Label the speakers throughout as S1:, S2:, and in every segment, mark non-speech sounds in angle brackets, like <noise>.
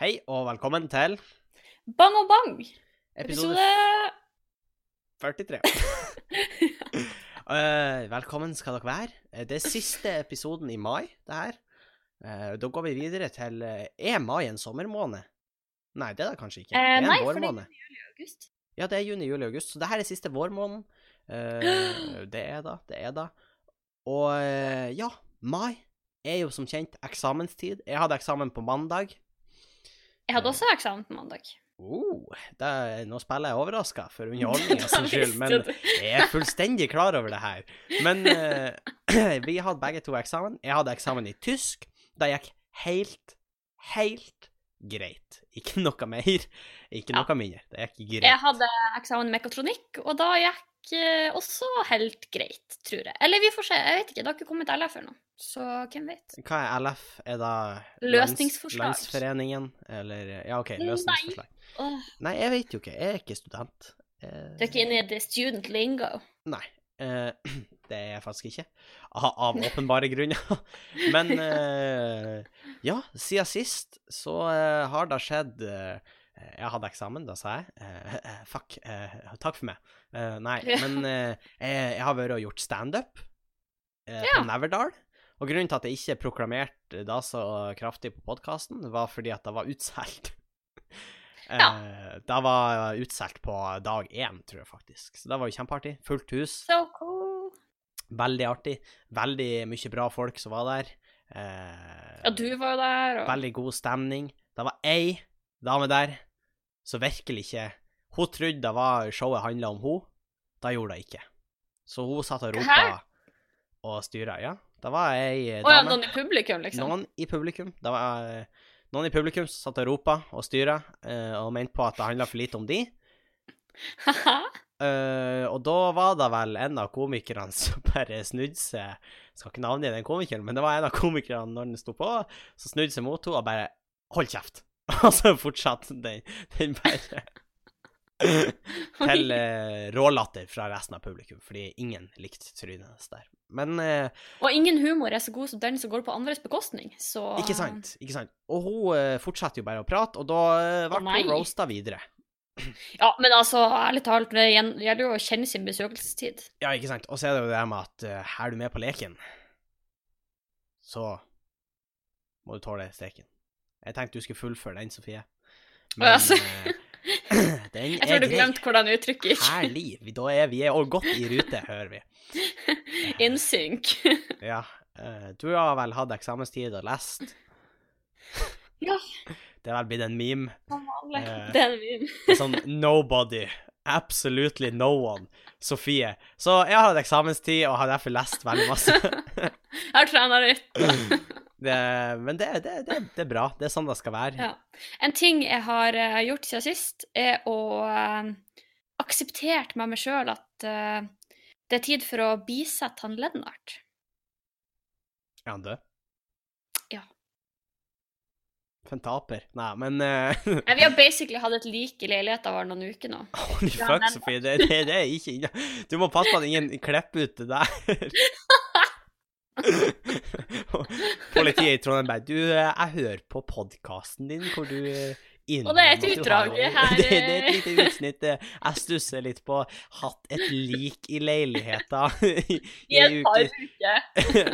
S1: Hei og velkommen til
S2: Bang og bang!
S1: episode
S2: Episode
S1: 43. uh, <laughs> velkommen skal dere være. Eh, Det er siste episoden i mai, det her. Uh, da går vi videre til uh, Er mai en sommermåned? Nei, det er det kanskje ikke.
S2: Eh,
S1: det er en
S2: nei, for det er
S1: vårmåned.
S2: juli og august.
S1: Ja, det er juni, juli, august. Så det her er siste vårmåneden. Eh, det er da, det er da. Og eh, ja, mai er jo som kjent eksamenstid. Jeg hadde eksamen på mandag.
S2: Jeg hadde også eksamen på mandag.
S1: Oh, det, nå spiller jeg overraska for underholdningens <laughs> skyld, men jeg er fullstendig klar over det her. Men uh, <clears throat> vi hadde begge to eksamen. Jeg hadde eksamen i tysk. Det gikk helt, helt greit. Ikke noe mer, ikke
S2: Ja.
S1: noe mindre. Det gikk greit.
S2: Jeg hadde eksamen i mekatronikk, og da gikk også helt greit, tror jeg. Eller vi får se, jeg vet ikke. Det har ikke kommet LF ennå, så hvem vet.
S1: Hva er LF? Er det
S2: Løsningsforslag.
S1: Lands, Landsforeningen? Eller Ja, OK,
S2: Nei.
S1: løsningsforslag. Nei, jeg vet jo ikke. Jeg er ikke student. Eh,
S2: du er ikke inne i the student lingo.
S1: Nei, eh, <clears throat> det er jeg faktisk ikke. Av, av åpenbare grunner. <laughs> Men eh, ja, siden sist så eh, har det skjedd eh, Jeg hadde eksamen, da sa jeg. eh, eh, fuck. eh, takk for meg. Eh, nei, men eh, jeg, har vært og gjort standup uh,
S2: Ja.
S1: på Neverdal. Og grunnen til at jeg ikke proklamerte da så kraftig på podkasten, var fordi at det var utsolgt. <laughs>
S2: Ja.
S1: Eh, det var utsolgt på dag én, tror jeg faktisk. Så det var jo kjempeartig. Fullt hus.
S2: So cool.
S1: Veldig artig. Veldig mye bra folk som var der. Eh,
S2: Ja, du var jo der, og
S1: Veldig god stemning. Det var ei dame der som virkelig ikke Hun trodde det var showet handla om hun. Det gjorde det ikke. Så hun satt og ropa og styra. Ja, det var ei
S2: Å ja, noen i publikum, liksom.
S1: Noen i publikum. Det var eh, noen i publikum som satt og ropa og styra, eh, og mente på at det handla for lite om de. <laughs> Eh, og da var det vel en av komikerne som bare snudde seg Skal ikke navngi den komikeren, men det var en av komikerne når den sto på, som snudde seg mot henne og bare Hold kjeft! <laughs> Og så fortsatte den, den bare <laughs> til eh, rålatter fra resten av publikum, fordi ingen likte trynet hennes der. Men eh,
S2: Og ingen humor er så god som den som går på andres bekostning, så
S1: Ikke sant? ikke sant? Og hun eh, fortsetter jo bare å prate, og da eh, ble
S2: Å, nei.
S1: hun roasta videre. <clears throat>
S2: Ja, men altså, ærlig talt, det gjen- gjelder jo å kjenne sin besøkelsestid.
S1: Ja, ikke sant? Og så er det jo det med at eh, er du med på leken, så må du tåle steken. Jeg tenkte du skulle fullføre den, Sofie. Men
S2: Altså. <clears throat>
S1: den
S2: Jeg tror du glemte hvordan uttrykket gikk.
S1: Herlig. Da er vi er godt i rute, hører vi. <laughs>
S2: Innsynk. <laughs>
S1: Ja. eh, du har vel hatt eksamenstid og lest? <laughs>
S2: Ja.
S1: Det er vel blitt en meme. Eh.
S2: Det er
S1: en er sånn nobody. Absolutely no one. Sofie. Så jeg har hatt eksamenstid og har derfor lest veldig masse.
S2: Jeg har trena litt.
S1: Det, men det, det, det, er bra. Det er sånn det skal være.
S2: Ja. En ting jeg har eh, gjort siden sist, er å uh, akseptert med meg sjøl at uh, det er tid for å bisette han Lennart.
S1: Er han død?
S2: Ja.
S1: For en taper. Nei, men uh...
S2: Eh, Vi har basically hatt et lik i leiligheten vår noen uker nå.
S1: Holy fuck, Sofie. Det, det, det er ikke. Du må passe på at ingen klipper ut det der. <laughs> <laughs> Politiet i Trondheim bare Du, eh, jeg hører på podkasten din hvor du eh,
S2: Og det er et utdrag her,
S1: Det, <laughs> det er et lite utsnitt. eh, Jeg stusser litt på Hatt et lik i leiligheta <laughs> i,
S2: I
S1: en
S2: par
S1: uke.
S2: uker.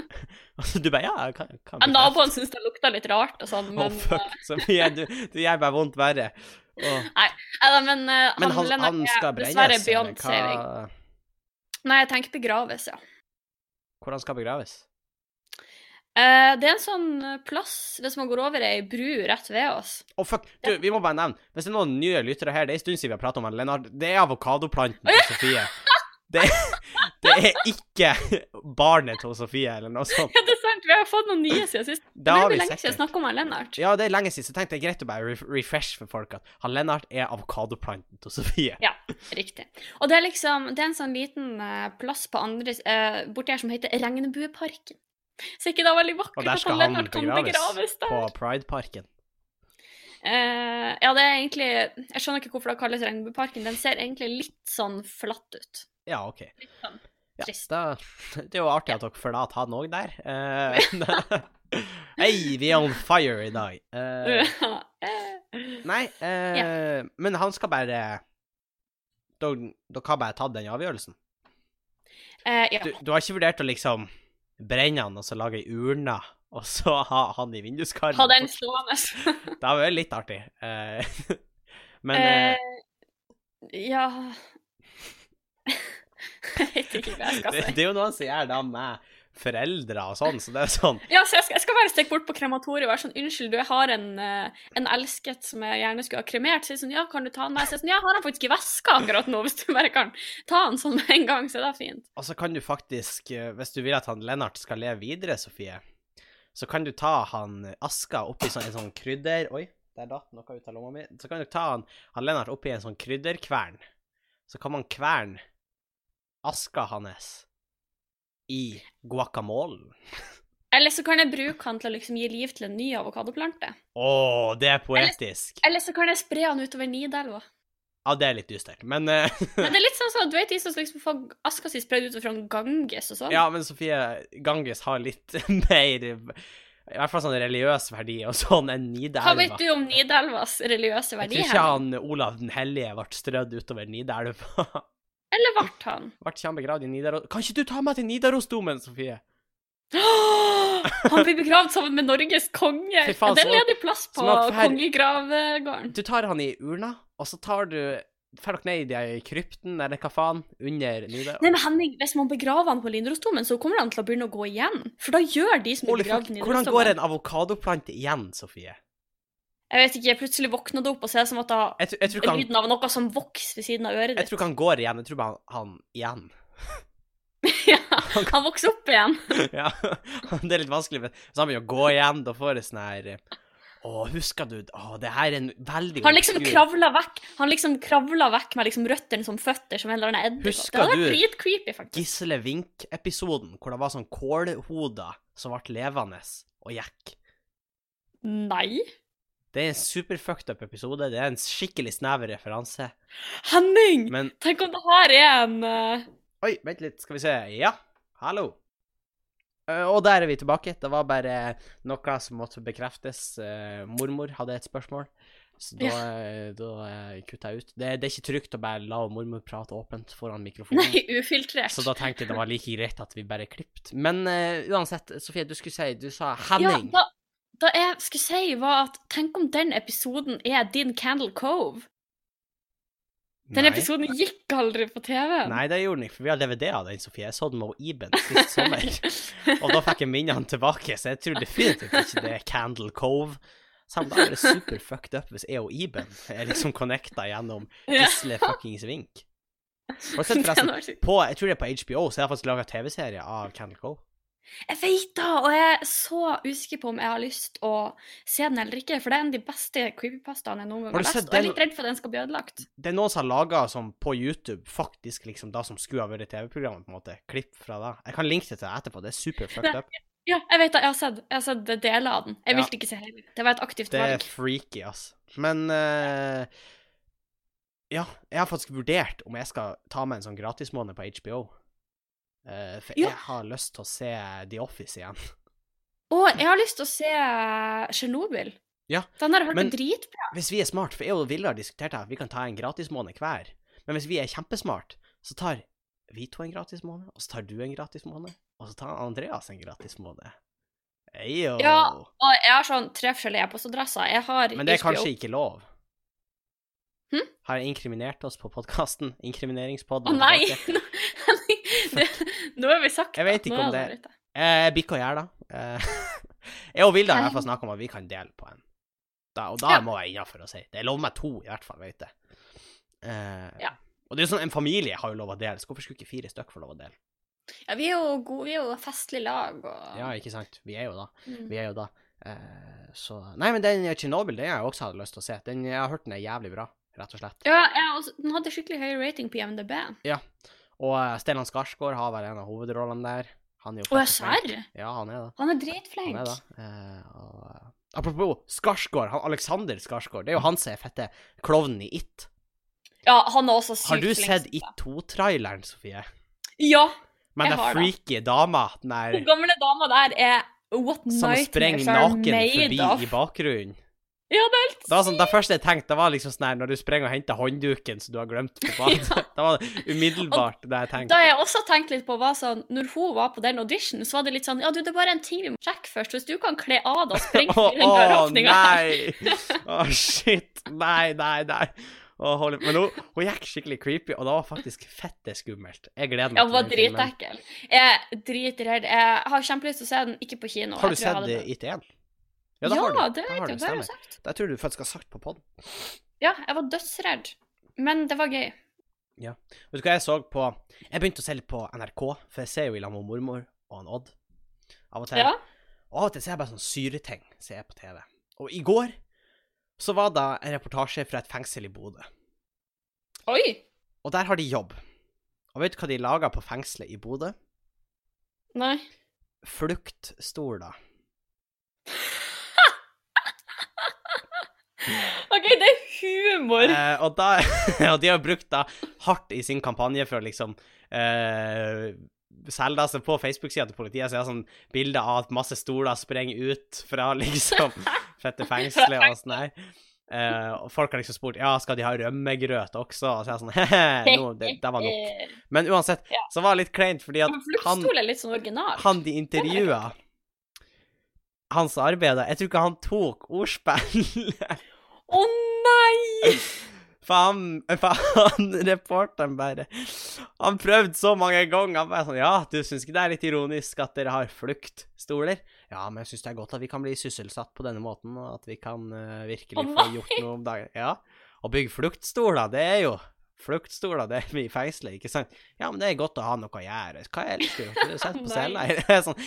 S1: Og du bare Ja, kan, kan bli.
S2: Naboen syns det lukta litt rart og sånn,
S1: Å,
S2: oh,
S1: fuck. Sofie, du, du gjør bare vondt verre. Åh.
S2: Nei da, men, uh,
S1: Men han, han skal brennes,
S2: dessverre
S1: beyond
S2: saving.
S1: hva?
S2: Nei, jeg tenker begraves, ja.
S1: Hvor han skal begraves?
S2: Eh, det er en sånn eh, plass hvis man går over ei bru rett ved oss.
S1: Å, fuck. Du, vi må bare nevne Hvis det er noen nye lyttere her, det er en stund siden vi har pratet om han Lennart. Det er avokadoplanten til Sofie. <laughs> Det, det er ikke barnet til Sofie, eller noe sånt.
S2: Ja, det er sant, vi har fått noen nye siden sist.
S1: Det
S2: det er lenge siden jeg snakka om han Lennart.
S1: Ja, det er lenge siden, så tenkte jeg greit å bare refresh for folk at han Lennart er avokadoplanten til Sofie.
S2: Ja, riktig. Og det er liksom Det er en sånn liten eh, plass på andre uh, borti her som heter Regnbueparken. Så ikke det veldig vakkert at han Lennart kan
S1: begraves,
S2: der?
S1: på Prideparken.
S2: Uh, ja, det er egentlig Jeg skjønner ikke hvorfor det kalles Regnbueparken. Den ser egentlig litt sånn flatt ut.
S1: Ja, OK.
S2: Litt sånn
S1: Ja, da, <laughs> det er jo artig at dere forlater han òg der. Uh, <laughs> Hei, vi er on fire i dag. Uh, <laughs>
S2: nei,
S1: Nei, yeah. men han skal bare Dere har bare tatt den avgjørelsen?
S2: Ja.
S1: Du, du har ikke vurdert å liksom brenne han og så lage ei urne, og så ha han i vinduskarmen?
S2: Ha den stående. <laughs>
S1: Det hadde vært litt artig. Eh, <laughs> men eh,
S2: Eh, ja <laughs> Jeg vet ikke hva jeg skal
S1: det,
S2: si.
S1: det er jo noen som gjør det med foreldre og sånn, så det er sånn
S2: Ja, så jeg skal, jeg skal bare stikke bort på krematoriet og være sånn Unnskyld, du, jeg har en, eh, en elsket som jeg gjerne skulle ha kremert. Så jeg sånn, ja, kan du ta den med? Så jeg sånn, ja, har han faktisk i veska akkurat nå, <laughs> hvis du bare kan ta han sånn med en gang, så det er fint.
S1: Og så kan du faktisk, eh, hvis du vil at han Lennart skal leve videre, Sofie, så kan du ta han Aska oppi sånn, en sånn krydder... Oi, der datt noe ut av lomma mi. Så kan du ta han, han Lennart oppi en sånn krydderkvern. Så kan man kverne aska hans i guacamolen.
S2: Eller så kan jeg bruke han til å liksom gi liv til en ny avokadoplante.
S1: Å, det er poetisk.
S2: Eller så kan jeg spre han utover Nidelva.
S1: Ja, det er litt dystert, men uh... <laughs>
S2: Men det er litt sånn sånn, du vet de som liksom få aska si spredd utover fra Ganges og sånn?
S1: Ja, men Sofie, Ganges har litt <laughs> mer I hvert fall sånn religiøs verdi og sånn enn
S2: Hva vet du om Nidelvas religiøse verdi?
S1: Jeg tror ikke han Olav den hellige ble strødd utover Nidelva. <laughs>
S2: Eller ble han?
S1: Ble ikke han begravd i Nidaros... Kan ikke du ta meg til Nidarosdomen, Sofie?
S2: Han blir begravd sammen med Norges konge!
S1: Faen,
S2: det er ledig plass på kongegravgården.
S1: Du tar han i urna, og så tar du Drar dere ned i krypten, eller hva faen, under Nidaros?
S2: Nei, men Henning, Hvis man begraver han på Nidarosdomen, så kommer han til å begynne å gå igjen. For da gjør de som er begravd i
S1: hvordan går en avokadoplante igjen, Sofie?
S2: Jeg vet ikke, jeg plutselig våkner det opp og ser som at da
S1: Jeg, jeg, han,
S2: lyden av noe som vokser ved siden av øret ditt.
S1: jeg tror ikke han går igjen, jeg tror bare han, han igjen. <laughs>
S2: ja, han vokser opp igjen. <laughs>
S1: ja, det er litt vanskelig, men så han begynner å gå igjen, da får jeg sånn her Å, husker du Å, det her er en veldig
S2: Han liksom kravla vekk Han liksom kravla vekk med liksom røttene som føtter, som en eller annen edderkopp.
S1: Husker
S2: Det
S1: du
S2: dritcreepy, faktisk.
S1: Gisle Vink-episoden, hvor det var sånn kålhoder som ble levende og gikk.
S2: Nei.
S1: Det er en superfucked up episode. Det er en skikkelig snever referanse.
S2: Henning!
S1: Men
S2: Tenk om det her er en uh...
S1: Oi, vent litt, skal vi se. Ja, hallo. Uh, og der er vi tilbake. Det var bare noe som måtte bekreftes. Uh, mormor hadde et spørsmål, så da, ja. da kutta jeg ut. Det, det er ikke trygt å bare la mormor prate åpent foran mikrofonen.
S2: Nei, ufiltrert.
S1: Så da tenkte jeg det var like greit at vi bare klippet. Men uansett, Sofie, du skulle si Du sa Henning.
S2: Ja, da, da jeg skulle si, var at tenk om den episoden er din Candle Cove. Den
S1: Nei.
S2: episoden gikk aldri på TV.
S1: Nei, det gjorde den ikke, for vi har DVD av den, Sofie. Jeg så den med Iben sist sommer. <laughs> Og da fikk jeg minnene tilbake, så jeg tror definitivt ikke det er Candle Cove. Samt da er det super fucked up hvis jeg og Iben er liksom connecta gjennom. Gisle fuckings Vink. Har du sett forresten på, Jeg tror det er på HBO, så jeg har faktisk laga TV-serie av Candle Cove.
S2: Jeg vet da, og jeg er så usikker på om jeg har lyst å se den eller ikke, for det er en av de beste creepypastaene jeg noen gang
S1: Har
S2: lest, og jeg er litt redd for at den skal bli ødelagt.
S1: Det er noen som har laga sånn på YouTube, faktisk liksom da som skulle ha vært TV-programmet, på en måte. Klipp fra det. Jeg kan linke det til deg etterpå. Det er super fucked up.
S2: Ja, jeg vet da, jeg har sett, jeg har sett deler av den. Jeg
S1: Ja.
S2: ville ikke se hele. Det var et aktivt valg.
S1: Det er freaky, ass. Men uh... Ja, jeg har faktisk vurdert om jeg skal ta med en sånn gratismåned på HBO. Eh, for
S2: Ja.
S1: jeg har lyst til å se The Office igjen.
S2: å, jeg har lyst til å se Tsjernobyl.
S1: Ja,
S2: Den har jeg hørt
S1: men-
S2: dritbra.
S1: Hvis vi er smart, for jeg og Vilde har diskutert det, vi kan ta en gratismåned hver. Men hvis vi er kjempesmart, så tar vi to en gratismåned, og så tar du en gratismåned, og så tar Andreas en gratismåned. Eyo.
S2: Ja, Og jeg har sånn tre forskjellige e-postadresser. Jeg har
S1: Men det er kanskje ikke lov.
S2: Hm?
S1: Har jeg inkriminert oss på podkasten?
S2: Å
S1: Inkriminineringspodden? <laughs>
S2: nei! det, nå har vi sagt
S1: Jeg vet ikke om det-. Eh, Jeg bikker det. Eh, <laughs> Jeg og Vilde har i hvert fall snakka om at vi kan dele på en. Da, og da
S2: Ja.
S1: må jeg innafor å si. Det er lov med to, i hvert fall, vet jeg. Uh,
S2: Ja.
S1: Og det er jo sånn, en familie har jo lov å dele, så hvorfor skulle ikke fire stykker få lov å dele?
S2: Ja, vi er jo gode, vi er jo festlig lag og
S1: Ja, ikke sant? Vi er jo da.
S2: Mm.
S1: Vi er jo da. Uh, så Nei, men den Tsjernobyl, den har jeg også hadde lyst til å se. Den, jeg har hørt den er jævlig bra, rett og slett.
S2: Ja, har også, den hadde skikkelig høy rating på IMDb.
S1: Og uh, Stellan Skarsgård har vel en av hovedrollene der. Han er jo
S2: Å, serr?
S1: Ja, han er det.
S2: Han er
S1: Han er det. Eh, og, eh, apropos Skarsgård, han Alexander Skarsgård, det er jo han som er fette klovnen i It.
S2: Ja, han er også sykt flink.
S1: Har du sett. It 2-traileren, Sofie?
S2: Ja.
S1: men
S2: Jeg
S1: den
S2: har det.
S1: freaky dama, den
S2: Hun gamle dama der er what
S1: som sprenger naken forbi
S2: of.
S1: i bakgrunnen.
S2: Ja, det er helt
S1: Det sånn, det første jeg tenkte, det var liksom sånn her når du springer og henter håndduken som du har glemt på badet. <laughs> Det var umiddelbart det jeg tenkte.
S2: Da jeg også tenkte litt på, var sånn, når hun var på den auditionen, så var det litt sånn Ja, du, det er bare en ting vi må sjekke først. Hvis du kan kle av deg og springe <laughs>
S1: Å,
S2: til den døråpninga her.
S1: nei! oh, shit. Nei, nei, nei. Oh, Men hun, hun gikk skikkelig creepy, og det var faktisk fette skummelt. Jeg gleder meg
S2: Ja, hun var dritekkel. Jeg er dritredd. Jeg har kjempelyst til å se den, ikke på kino.
S1: Har du sett
S2: hadde-
S1: eh, IT1?
S2: Ja,
S1: det har du.
S2: det vet jeg. Det har jeg sagt.
S1: Det tror du faktisk har sagt på podden.
S2: Ja, jeg var dødsredd. Men det var gøy.
S1: Vet du hva jeg så på? Jeg begynte å se litt på NRK, for jeg ser jo i lag med mormor og han Odd av og til.
S2: Ja.
S1: Og av og til ser jeg bare sånn syreting ser jeg på TV. Og i går så var det en reportasje fra et fengsel i Bodø.
S2: Oi!
S1: Og der har de jobb. Og vet du hva de lager på fengselet i Bodø?
S2: Nei.
S1: Fluktstoler.
S2: OK, det er humor.
S1: Eh, og, da, <laughs> og de har brukt da hardt i sin kampanje for å liksom eh, selge altså På Facebook-sida til politiet så er det sånn bilder av at masse stoler sprenger ut fra <laughs> liksom fette fengselet og sånn her. Eh, og folk har liksom spurt ja, skal de ha rømmegrøt også, og så er jeg sånn <laughs> he-he, no, det, det var nok. Men uansett,
S2: Ja.
S1: så var det litt kleint, fordi at han,
S2: sånn
S1: han de intervjua hans arbeider, jeg tror ikke han tok ordspill.
S2: Å nei!
S1: For han, <laughs> for han reporteren bare Han prøvde så mange ganger. Han bare sånn Ja, du syns ikke det er litt ironisk at dere har fluktstoler? Ja, men jeg syns det er godt at vi kan bli sysselsatt på denne måten, og at vi kan uh, virkelig
S2: oh,
S1: få gjort noe om dagen. Ja. Å bygge fluktstoler, det er jo Fluktstoler, det er mye i ikke sant? Ja, men det er godt å ha noe å gjøre. Hva elsker du? Sett på cella? <laughs> Sånn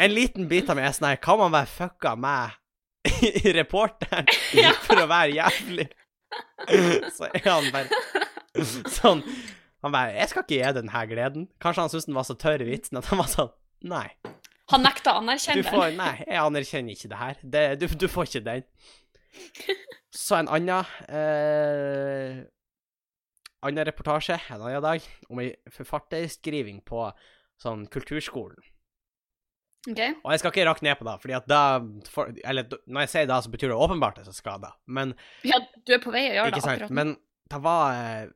S1: En liten bit av meg er sånn her Kan man være fucka med reporteren <laughs> for å være jævlig? <laughs> Så er han bare sånn Han bare 'Jeg skal ikke gi den her gleden'. Kanskje han syntes den var så tørr i vitsen at han var sånn Nei.
S2: Han nekta å anerkjenne den.
S1: Nei, jeg anerkjenner ikke det her. Det, du, du får ikke den. <laughs> Så en annen eh, annen reportasje en annen dag om ei forfatterskriving på sånn kulturskolen.
S2: Ok.
S1: Og jeg skal ikke rakke ned på det, fordi at da for, Eller når jeg sier det, så betyr det åpenbart at jeg skal skade, Men
S2: Ja, du er på vei å gjøre det akkurat nå.
S1: Men det var eh,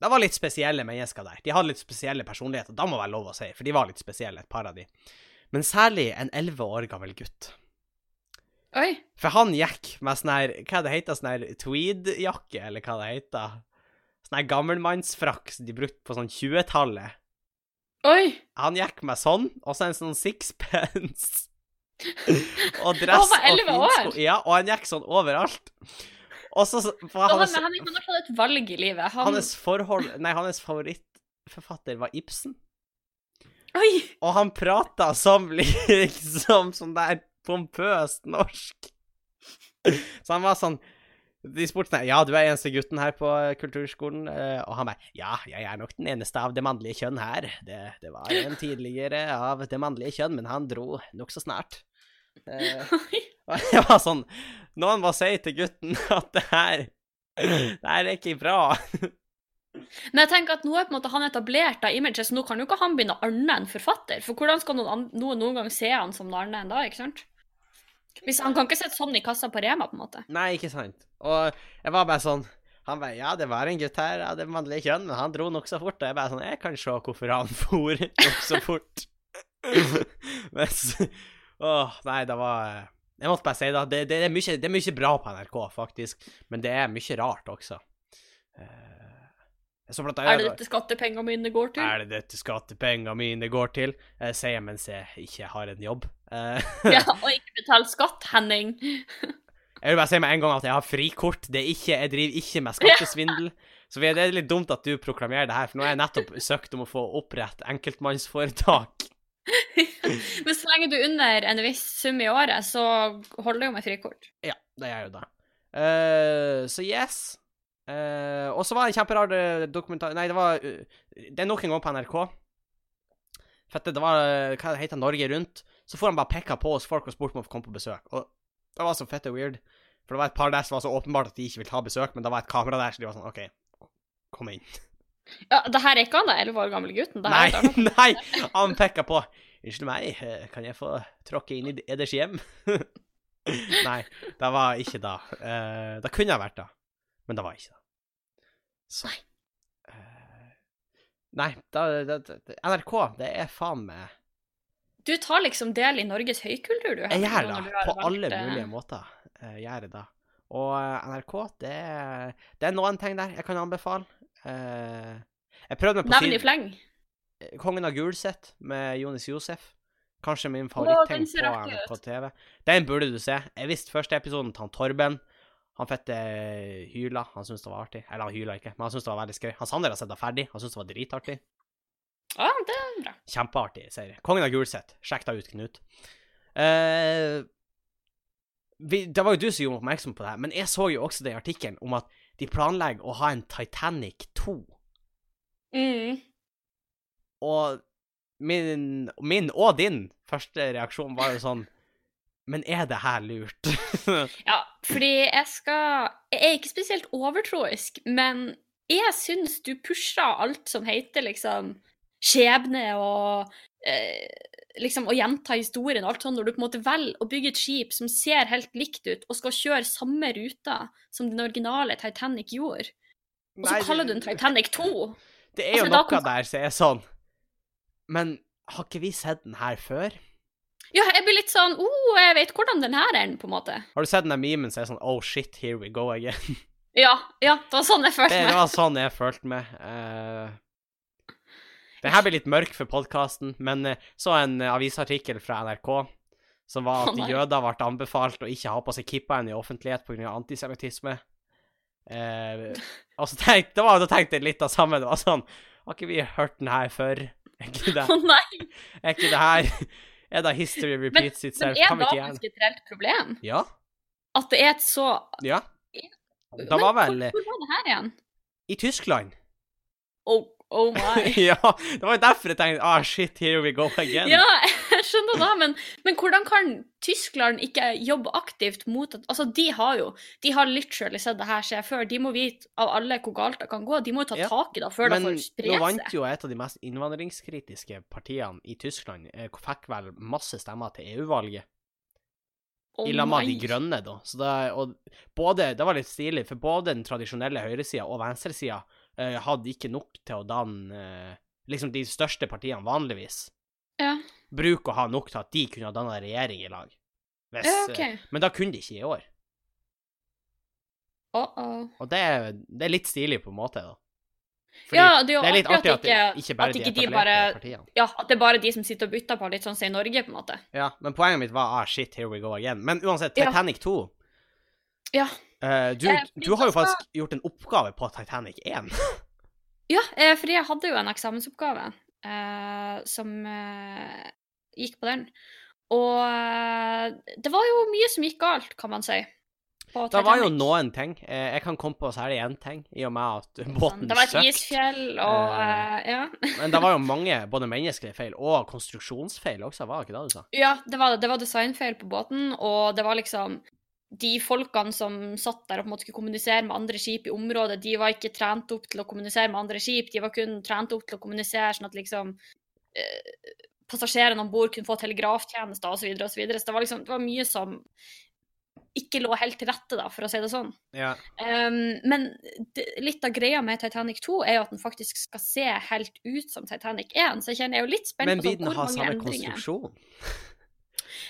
S1: Det var litt spesielle mennesker der. De hadde litt spesielle personligheter. Da må være lov å si, for de var litt spesielle, et par av de. Men særlig en elleve år gammel gutt.
S2: Oi.
S1: For han gikk med sånn her Hva det heter sånn her tweed-jakke, eller hva det heter? Sånn her gammelmannsfrakk som de brukte på sånn 20-tallet.
S2: Oi.
S1: Han gikk med sånn, og så en sånn sixpence. <laughs> og dress og finsko. Ja, og han gikk sånn overalt. Og så
S2: Han,
S1: hans,
S2: han, han, han har tatt et valg i livet. Han,
S1: hans forhold Nei, hans favorittforfatter var Ibsen.
S2: Oi.
S1: Og han prata som <laughs> liksom sånn der pompøst norsk. Så han var sånn De spurte meg Ja, du er eneste gutten her på eh, kulturskolen. eh, Og han bare Ja, jeg er nok den eneste av det mannlige kjønn her. Det, det var en tidligere av det mannlige kjønn, men han dro nokså snart. Eh, <laughs> <laughs> og jeg var sånn Noen må si til gutten <laughs> at det her Det her er ikke bra.
S2: Men jeg tenker at nå er på en måte han etablert av imaget, så nå kan jo ikke han begynne å annet enn forfatter. For hvordan skal noen, noen noen gang se han som noe annet enn da, ikke sant? Hvis Han kan ikke sitte sånn i kassa på Rema, på en måte.
S1: Nei, ikke sant. Og jeg var bare sånn Han bare Ja, det var en gutt her av det mannlige kjønn, men han dro nokså fort. Og jeg bare sånn Jeg kan se hvorfor han <laughs> for nokså fort. <laughs> Mens Åh, nei, det var Jeg måtte bare si det. Det, det, er mye, det er mye bra på NRK, faktisk, men det er mye rart også. Eh, så blant
S2: Er det dette skattepengene mine går til?
S1: Er det dette skattepengene mine går til? Jeg sier mens jeg ikke har en jobb. Eh, <laughs>
S2: Ja, og ikke betaler skatt, Henning.
S1: Jeg vil bare si med en gang at jeg har frikort. Det er ikke, jeg driver ikke med <laughs> skattesvindel. Så det er litt dumt at du proklamerer det her, for nå har jeg nettopp søkt om å få opprette enkeltmannsforetak. <laughs>
S2: Men så lenge du er under en viss sum i året, så holder det jo med frikort.
S1: Ja, det gjør jo det. Uh, så yes. Eh, og så var det en kjemperar eh, dokumentar Nei, det var uh, Det er nok en gang på NRK. At det, var uh, Hva det Norge Rundt. Så får han bare pekka på oss folk og spurt om å få komme på besøk. Og det var så fette weird. For det var et par der som var så åpenbart at de ikke ville ta besøk, men det var et kamera der, så de var sånn OK, kom inn.
S2: Ja, det her er ikke han da, 11 år gamle gutten. Det her
S1: Nei, <laughs> nei! Han pekka på. Unnskyld meg, kan jeg få tråkke inn i eders hjem? <laughs> Nei, det var ikke da. Det kunne ha vært da, men det var ikke da. Så
S2: Nei.
S1: Uh, Nei, da, da, da, NRK, det er faen meg
S2: Du tar liksom del i Norges høykultur, du.
S1: Jeg gjør det, på
S2: valgt,
S1: alle
S2: eh,
S1: mulige måter. Jeg gjør det da. Og eh, NRK, det det er noen ting der jeg kan anbefale. Uh, jeg prøvde meg på
S2: Nevn i fleng.
S1: Kongen av Gulset med Jonis Josef. Kanskje min
S2: ser
S1: på NRK TV. Den burde du se. Jeg visste første episoden til han Torben. Han fette hyla. Han syntes det var artig. Eller han hyla ikke, men han syntes det var veldig skøy. Han Sander har sett det ferdig. Han syntes det var dritartig.
S2: Ja, det er bra.
S1: Kjempeartig serie. Kongen av Gulset. Sjekk deg ut, Knut. Uh, vi, det var jo du som gjorde meg oppmerksom på det, her, men jeg så jo også den artikkelen om at de planlegger å ha en Titanic 2.
S2: Mm.
S1: Og min, min og din første reaksjon var jo sånn Men er det her lurt? <laughs>
S2: Ja, fordi jeg skal Jeg er ikke spesielt overtroisk, men jeg syns du pusher alt som heter liksom skjebne og eh, liksom å gjenta historien og alt sånn, når du på en måte velger å bygge et skip som ser helt likt ut, og skal kjøre samme ruta som den originale Titanic gjorde, og så
S1: Nei,
S2: kaller du den Titanic 2.
S1: Det er jo
S2: Altså,
S1: noe
S2: kom-
S1: der som er sånn Men har ikke vi sett den her før?
S2: Ja, jeg blir litt sånn oh, jeg vet hvordan den her er, på en måte.
S1: Har du sett den der memen som er sånn Oh shit, here we go again?
S2: Ja, ja, det var sånn jeg følte meg.
S1: Det var sånn jeg følte meg. Uh, den her blir litt mørk for podkasten, men uh, så en uh, avisartikkel fra NRK som var at
S2: oh,
S1: jøder ble anbefalt å ikke ha på seg kippaen i offentlighet pga. antisemittisme. Uh, og så tenkte, det var, da tenkte jeg litt av samme. Det var sånn Har ikke vi hørt den her før? Er ikke det,
S2: Å nei!
S1: er ikke det her Er da history repeats
S2: Men
S1: itself?
S2: er da
S1: ikke gjøre
S2: faktisk et reelt problem?
S1: Ja?
S2: At det er et så
S1: Ja?
S2: Da
S1: Det var vel
S2: hvor, hvor var det her igjen?
S1: i Tyskland.
S2: Oh, oh my. <laughs>
S1: ja, det var jo derfor jeg tenkte Ah, shit, here we go <laughs> again.
S2: Ja, jeg skjønner da, men, men hvordan kan Tyskland ikke jobbe aktivt mot at Altså, de har jo De har literally sett det her skje før. De må vite av alle hvor galt det kan gå. De må jo ta
S1: Ja,
S2: tak i det før det
S1: Men
S2: får spre
S1: nå vant
S2: seg.
S1: jo et av de mest innvandringskritiske partiene i Tyskland. eh, Fikk vel masse stemmer til EU-valget.
S2: Oh
S1: I lag med De grønne, da. Så det, og både, det var litt stilig, for både den tradisjonelle høyresida og venstresida eh, hadde ikke nok til å danne eh, Liksom de største partiene vanligvis
S2: Ja,
S1: bruker å ha nok til at de kunne ha danna regjering i lag. Hvis,
S2: ja okay.
S1: Men da kunne de ikke i år.
S2: Uh-oh.
S1: Og det, er- det er litt stilig på en måte, da. Fordi
S2: Ja, det er jo
S1: det er litt
S2: artig
S1: at
S2: ikke-
S1: ikke bare
S2: at ikke de
S1: etablerte
S2: bare-
S1: partiene.
S2: Ja, at det er bare de som sitter og bytter på, litt sånn som i Norge, på en måte.
S1: Ja, men poenget mitt var ah, shit, here we go again. Men uansett,
S2: Ja.
S1: Titanic 2
S2: Ja.
S1: Uh, du,
S2: Eh,
S1: du har jo faktisk gjort en oppgave på Titanic 1.
S2: Ja, eh, fordi jeg hadde jo en eksamensoppgave eh, som uh, gikk på den. Og eh, det var jo mye som gikk galt, kan man si.
S1: Det var jo noen ting. Jeg kan komme på særlig én ting, i og med at båten
S2: Sånn, Det var et
S1: søkk.
S2: isfjell, og
S1: eh,
S2: ja. <laughs>
S1: Men det var jo mange både menneskelige feil og konstruksjonsfeil også, var det ikke det du sa?
S2: ja, det var, det var designfeil på båten, og det var liksom De folkene som satt der og på en måte skulle kommunisere med andre skip i området, de var ikke trent opp til å kommunisere med andre skip, de var kun trent opp til å kommunisere sånn at liksom eh, passasjerene om bord kunne få telegraftjenester osv. Så, så, så det var liksom det var mye som ikke lå helt til rette, da, for å si det sånn.
S1: Ja.
S2: Um, men det, litt av greia med Titanic 2 er jo at den faktisk skal se helt ut som Titanic 1, så jeg kjenner jeg er jo litt spent på
S1: vil
S2: sånn, hvor mange endringer Men
S1: samme
S2: den
S1: konstruksjon?
S2: samme jeg-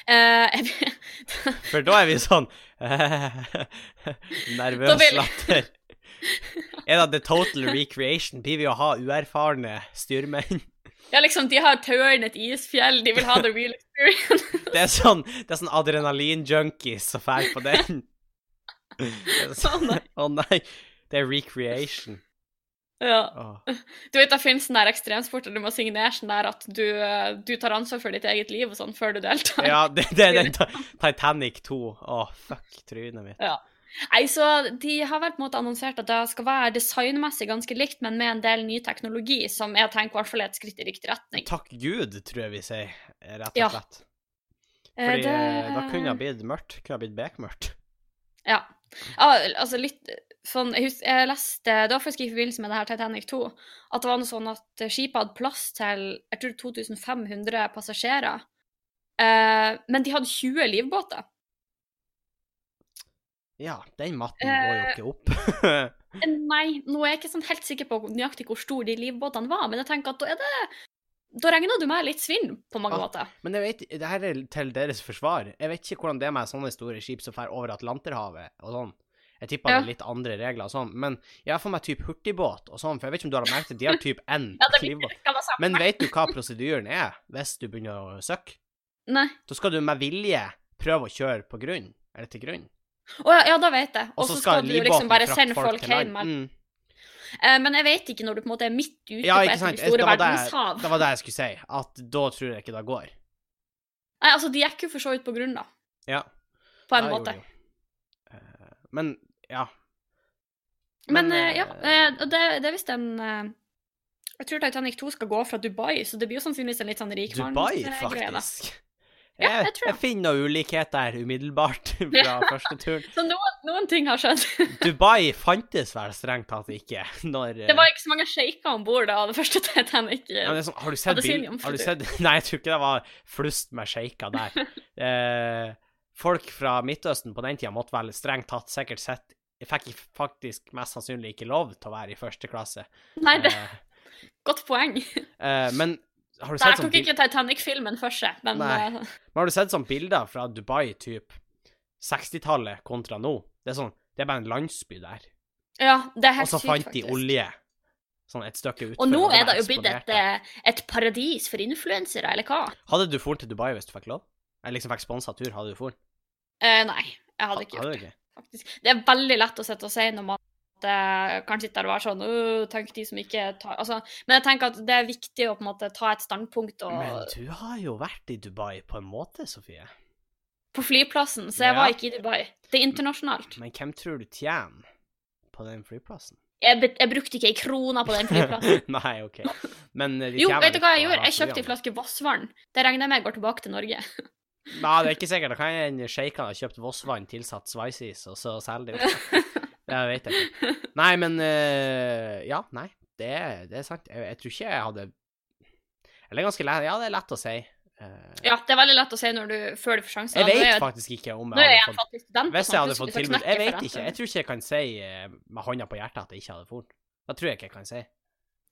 S2: <laughs>
S1: For da er vi sånn <laughs> Nervøs
S2: vil-
S1: latter. Er det the total recreation? Blir vi å ha uerfarne styrmenn?
S2: ja, liksom, de har tauene et isfjell, de vil ha the real experience.
S1: Det er sånn, det er sånn adrenalin-junkies som drar på den. <laughs>
S2: Å,
S1: sånn-
S2: nei.
S1: Å nei. Det er recreation.
S2: Ja.
S1: Åh.
S2: Du vet, det finnes den der ekstremsport du må signere sånn der at du, eh, du tar ansvar for ditt eget liv og sånn før du deltar.
S1: Ja, det, det er den <laughs> Titanic 2. Å, fuck trynet mitt.
S2: Ja. Nei, så De har vel på en måte annonsert at det skal være designmessig ganske likt, men med en del ny teknologi, som jeg tenker i hvert fall er et skritt i riktig retning.
S1: Takk Gud, tror jeg vi sier, rett og slett.
S2: Ja.
S1: Fordi
S2: det-
S1: eh, da kunne det blitt mørkt. Kunne ha blitt bekmørkt.
S2: Ja. Ja altså litt sånn Jeg, husker, jeg leste Det var faktisk i forbindelse med det her Titanic 2 at det var noe sånn at skipet hadde plass til jeg tror 2500 passasjerer. Eh, men de hadde 20 livbåter.
S1: Ja, den matten går jo ikke opp. <laughs>
S2: Eh, Nei, nå er jeg ikke sånn helt sikker på nøyaktig hvor stor de livbåtene var, men jeg tenker at da er det Da regner du med litt svinn, på mange
S1: Ah.
S2: måter.
S1: Men jeg vet, det her er til deres forsvar. Jeg vet ikke hvordan det er med sånne store skip som drar over Atlanterhavet og sånn. Jeg tipper
S2: Ja.
S1: det er litt andre regler og sånn, men jeg har for meg type hurtigbåt og sånn, for jeg vet ikke om du har merket det, de har type N <laughs>
S2: Ja,
S1: livbåt. Men vet du hva prosedyren er hvis du begynner å søkke?
S2: Nei.
S1: Da skal du med vilje prøve å kjøre på grunn, eller til grunn.
S2: Å ja, ja, da vet jeg.
S1: Og så skal
S2: skal du liksom bare sende
S1: folk
S2: folk hjem.
S1: Mm.
S2: Eh, Men jeg vet ikke når du på en måte er midt ute
S1: Ja,
S2: på et av de store
S1: det,
S2: verdenshav.
S1: det var det jeg skulle si, at da tror jeg ikke det går.
S2: Nei, altså, de gikk jo for så vidt på grunn, da.
S1: Ja.
S2: På en
S1: ja,
S2: måte.
S1: Jo, jo. Eh, Men, ja.
S2: Men ja,
S1: eh,
S2: og det, det er visst en Jeg tror Titanic 2 skal gå fra Dubai, så det blir jo sannsynligvis en litt sånn
S1: Dubai,
S2: rikmannsgreie. da.
S1: faktisk.
S2: Ja,
S1: jeg,
S2: jeg
S1: jeg finner noen ulikhet der umiddelbart <laughs> fra første turen.
S2: Så noen, noen ting har skjedd. <laughs>
S1: Dubai fantes vel strengt tatt ikke når
S2: Det var ikke så mange sjeiker om bord da det første Titanic
S1: Ja, det er sånn, har du sett
S2: Hadde sin
S1: bil... Har du
S2: jomfrutur.
S1: sett <laughs> Nei, jeg tror ikke det var flust med sjeiker der. Eh, folk fra Midtøsten på den tida måtte vel strengt tatt sikkert sett Fikk faktisk mest sannsynlig ikke lov til å være i første klasse.
S2: Nei, det
S1: Eh,
S2: godt poeng.
S1: eh, men har du
S2: Der
S1: sett sånn
S2: tok ikke Titanic-filmen for seg, men
S1: Nei.
S2: eh,
S1: Men har du sett sånne bilder fra Dubai typ 60-tallet kontra nå? Det er sånn, det er bare en landsby der.
S2: ja, det er helt sykt, faktisk.
S1: Og så fant de olje sånn et stykke utenfor.
S2: Og nå er det jo blitt et, eh, et paradis for influensere, eller hva?
S1: Hadde du dratt til Dubai hvis du fikk lov? Eller liksom fikk sponsa tur, hadde du dratt?
S2: Eh, nei, jeg hadde ikke gjort
S1: Hadde
S2: det. faktisk. Det er veldig lett å sitte og si når man eh, kan sitte der og være sånn Tenk de som ikke tar altså, Men jeg tenker at det er viktig å på en måte ta et standpunkt og
S1: Men du har jo vært i Dubai på en måte, Sofie.
S2: På flyplassen, så jeg
S1: Ja.
S2: var ikke i Dubai. Det er internasjonalt.
S1: Men hvem tror du tjener på den flyplassen?
S2: Jeg, jeg brukte ikke ei krone på den flyplassen. <laughs>
S1: Nei, OK. Men de
S2: Jo, vet du hva jeg gjorde? Jeg kjøpte ei flaske Vossvann. Det regner jeg med går tilbake til Norge.
S1: Nei, det er ikke sikkert. Da kan en sjeikene ha kjøpt Vossvann tilsatt Sveisis, og så selger de det. <laughs> Det vet jeg ikke. Nei, men uh, Ja, nei. Det, det er sant. Jeg, jeg tror ikke jeg hadde Eller er ganske lett Ja, det er lett å si. Uh,
S2: Ja, det er veldig lett å si når du, før du får sjansen.
S1: jeg vet
S2: jeg-
S1: faktisk ikke om jeg
S2: jeg
S1: hadde fått
S2: student.
S1: Hvis jeg hadde fått tilbud Jeg vet ikke. Jeg tror ikke jeg kan si eh, med hånda på hjertet at jeg ikke hadde fått. Da tror jeg ikke jeg kan si.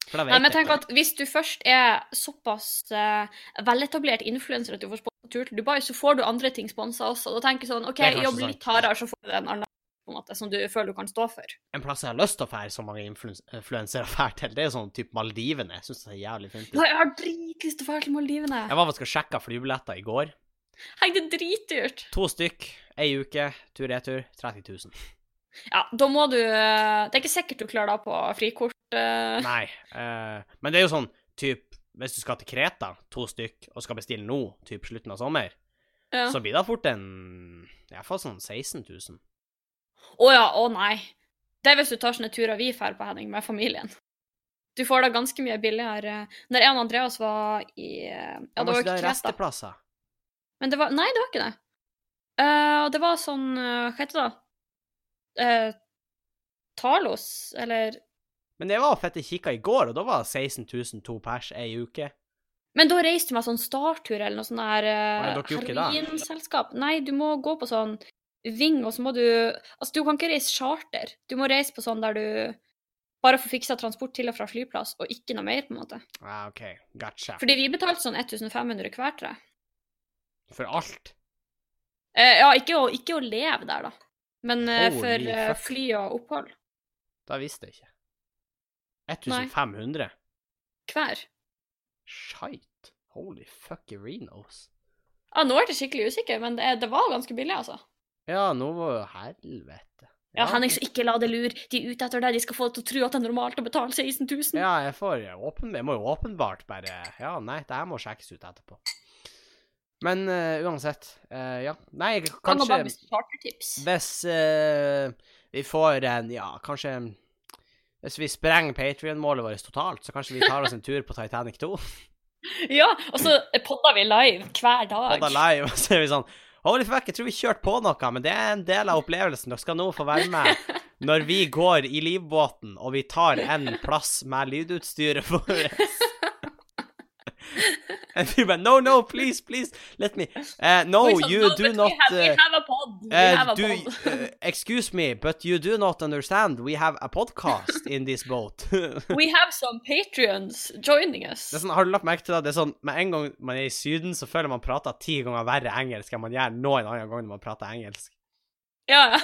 S1: For da
S2: Nei, men jeg
S1: jeg ikke.
S2: at Hvis du først er såpass uh, veletablert influenser at du får sponsa tur til Dubai, så får du andre ting sponsa også. Da tenker jeg sånn OK,
S1: Det
S2: jobb litt hardere, så får du en annen på en måte, som du føler du kan stå for.
S1: En plass jeg har lyst til å fære så mange influens- influensere fær til, det er sånn type Maldivene. Jeg syns det er jævlig fint.
S2: Ja, jeg har dritlyst til å dra til Maldivene.
S1: Jeg var faktisk og sjekka flybilletter i går.
S2: Hei, det er dritdyrt.
S1: To stykk, ei uke, tur-retur, 30 000.
S2: Ja, da må du eh, Det er ikke sikkert du klarer det på frikort. Uh...
S1: Nei. uh, men det er jo sånn typ Hvis du skal til Kreta, to stykk, og skal bestille nå, typ slutten av sommer,
S2: Ja.
S1: så blir det fort en Iallfall sånn 16 000.
S2: Å ja, å nei. Det er hvis du tar sånne turer vi drar på, Henning, med familien. Du får da ganske mye billigere. Når jeg og Andreas var i eh, Ja, det var ikke Kreta. Men det var Nei, det var ikke det. Uh, det var sånn eh, Hva heter det? Uh, Talos, eller
S1: Men jeg var og fette kikka i går, og da var det 16 000 to pers ei uke.
S2: Men da reiste du med sånn Startur eller noe sånn der uh, heroinselskap. Nei, du må gå på sånn Ving, og så må du Altså, du kan ikke reise charter. Du må reise på sånn der du bare får fiksa transport til og fra flyplass, og ikke noe mer, på en måte.
S1: Ah, OK, gotcha.
S2: Fordi vi betalte sånn 1500 hver, tror jeg.
S1: For alt.
S2: Eh, ja, ikke å, ikke å leve der, da. Men eh, for eh, fly og opphold.
S1: Da visste jeg ikke.
S2: Nei.
S1: 1500?
S2: Hver.
S1: Shite. Holy fuck Renos.
S2: Ja, nå er jeg skikkelig usikker, men det, det var ganske billig, altså.
S1: Ja, nå Helvete.
S2: Ja, Henning, så ikke la det lure. De er ute etter deg, de skal få deg til å tro at det er normalt å betale 16 000.
S1: Ja, jeg får åpen, Jeg må jo åpenbart bare Ja, nei, det her må sjekkes ut etterpå. Men uh, uansett uh, Ja. Nei, kanskje. Hvis uh, vi får en Ja, kanskje Hvis vi sprenger Patrion-målet vårt totalt, så kanskje vi tar oss en tur på Titanic 2. <laughs>
S2: Ja, og så podder vi live hver dag.
S1: Podder live, og så er vi sånn Holy fuck, jeg tror vi kjørte på noe, men det er en del av opplevelsen. Dere skal nå få være med når vi går i livbåten, og vi tar en plass med lydutstyret vårt. <laughs> And we went, no, no, please, please, let me. Uh, no, you do not.
S2: We have, we
S1: uh,
S2: have a pod. We
S1: uh,
S2: have a
S1: do,
S2: pod. <laughs>
S1: excuse me, but you do not understand. We have a podcast in this boat. <laughs>
S2: We have some patrions joining us.
S1: er sånn, har du lagt merke til det? Det er sånn, Med en gang man er i Syden, så føler man prater ti ganger verre engelsk enn man gjør noen annen gang når man prater engelsk.
S2: Ja, ja.